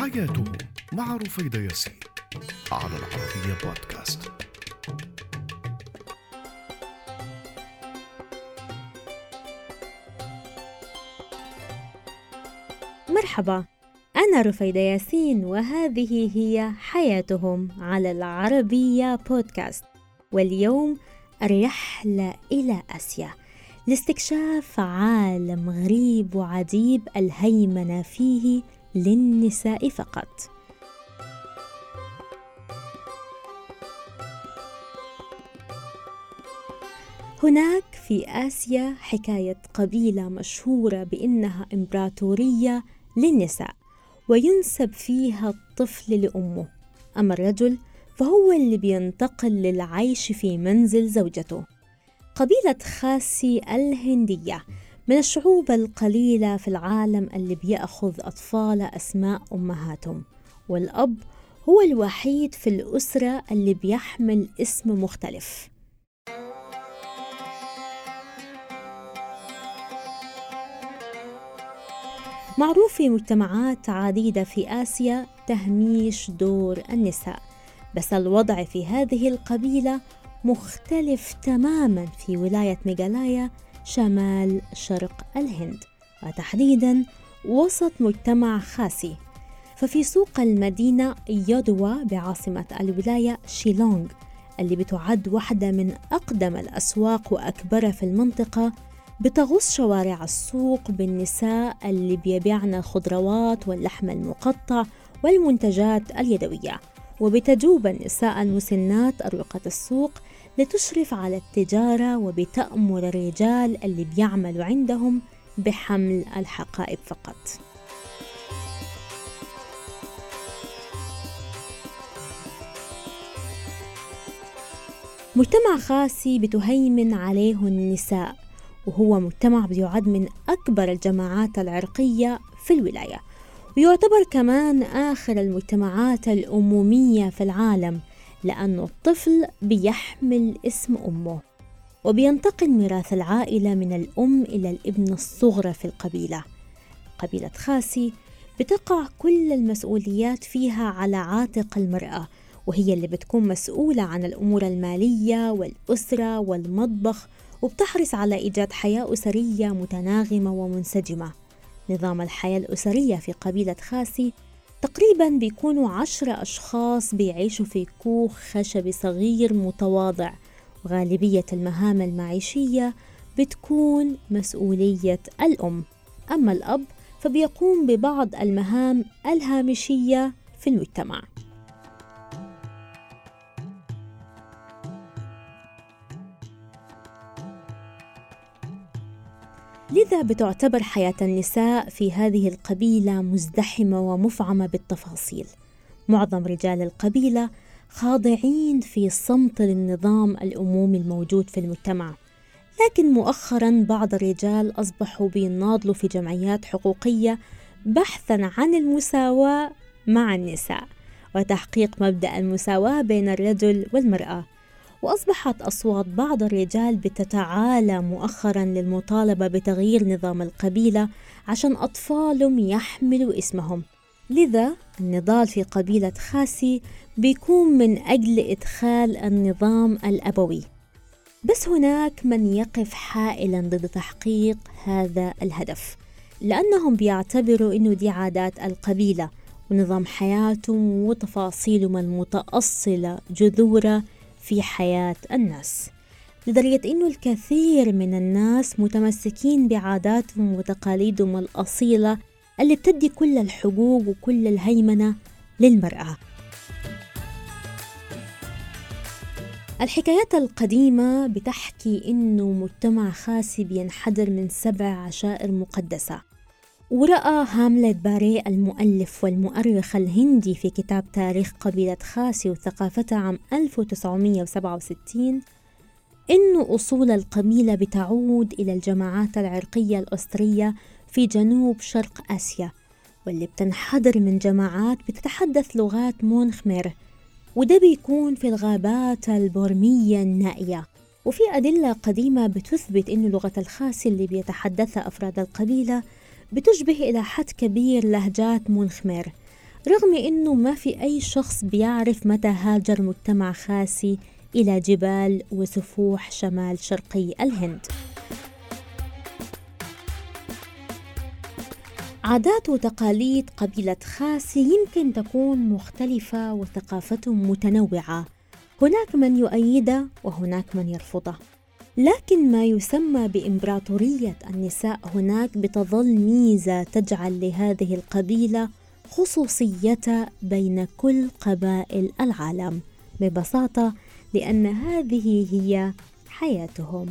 حياته مع رفيدة ياسين على العربية بودكاست. مرحبا أنا رفيدة ياسين وهذه هي حياتهم على العربية بودكاست. واليوم الرحلة إلى آسيا لاستكشاف عالم غريب وعجيب الهيمنة فيه للنساء فقط. هناك في آسيا حكاية قبيلة مشهورة بأنها إمبراطورية للنساء وينسب فيها الطفل لأمه. أما الرجل فهو اللي بينتقل للعيش في منزل زوجته. قبيلة خاسي الهندية من الشعوب القليلة في العالم اللي بيأخذ أطفال أسماء أمهاتهم والأب هو الوحيد في الأسرة اللي بيحمل اسم مختلف. معروف في مجتمعات عديدة في آسيا تهميش دور النساء بس الوضع في هذه القبيلة مختلف تماما في ولاية ميغالايا شمال شرق الهند وتحديدا وسط مجتمع خاسي. ففي سوق المدينة يودوا بعاصمة الولاية شيلونغ اللي بتعد واحدة من أقدم الأسواق وأكبرها في المنطقة بتغص شوارع السوق بالنساء اللي بيبيعن الخضروات واللحم المقطع والمنتجات اليدوية. وبتجوب النساء المسنات أروقة السوق لتشرف على التجارة وبتأمر الرجال اللي بيعملوا عندهم بحمل الحقائب فقط. مجتمع خاسي بتهيمن عليه النساء وهو مجتمع بيعد من أكبر الجماعات العرقية في الولاية. ويعتبر كمان آخر المجتمعات الأمومية في العالم لأن الطفل بيحمل اسم أمه وبينتقل ميراث العائلة من الأم إلى الابن الصغرى في القبيلة. قبيلة خاسي بتقع كل المسؤوليات فيها على عاتق المرأة وهي اللي بتكون مسؤولة عن الأمور المالية والأسرة والمطبخ وبتحرص على إيجاد حياة أسرية متناغمة ومنسجمة. نظام الحياة الأسرية في قبيلة خاسي تقريبا بيكونوا عشرة أشخاص بيعيشوا في كوخ خشبي صغير متواضع. وغالبية المهام المعيشية بتكون مسؤولية الأم. أما الأب فبيقوم ببعض المهام الهامشية في المجتمع. لذا بتعتبر حياة النساء في هذه القبيلة مزدحمة ومفعمة بالتفاصيل. معظم رجال القبيلة خاضعين في صمت للنظام الأمومي الموجود في المجتمع. لكن مؤخرا بعض الرجال أصبحوا بيناضلوا في جمعيات حقوقية بحثا عن المساواة مع النساء وتحقيق مبدأ المساواة بين الرجل والمرأة. وأصبحت أصوات بعض الرجال بتتعالى مؤخرا للمطالبة بتغيير نظام القبيلة عشان أطفالهم يحملوا اسمهم. لذا النضال في قبيلة خاسي بيكون من أجل إدخال النظام الأبوي. بس هناك من يقف حائلا ضد تحقيق هذا الهدف لأنهم بيعتبروا أنه دي عادات القبيلة ونظام حياتهم وتفاصيلهم المتأصلة جذورة في حياة الناس. لدرجة أنه الكثير من الناس متمسكين بعاداتهم وتقاليدهم الأصيلة اللي بتدي كل الحقوق وكل الهيمنة للمرأة. الحكايات القديمة بتحكي إنه مجتمع خاسي بينحدر من سبع عشائر مقدسة. ورأى هاملت باري المؤلف والمؤرخ الهندي في كتاب تاريخ قبيلة خاسي وثقافتها عام 1967 إن أصول القبيلة بتعود إلى الجماعات العرقية الأسرية في جنوب شرق آسيا واللي بتنحدر من جماعات بتتحدث لغات مون خمير وده بيكون في الغابات البورمية النائية. وفي أدلة قديمة بتثبت إن لغة الخاسي اللي بيتحدثها أفراد القبيلة بتشبه إلى حد كبير لهجات مون خمير رغم أنه ما في أي شخص بيعرف متى هاجر مجتمع خاسي إلى جبال وسفوح شمال شرقي الهند. عادات وتقاليد قبيلة خاسي يمكن تكون مختلفة وثقافتهم متنوعة. هناك من يؤيده وهناك من يرفضه لكن ما يسمى بإمبراطورية النساء هناك بتظل ميزة تجعل لهذه القبيلة خصوصية بين كل قبائل العالم ببساطة لأن هذه هي حياتهم.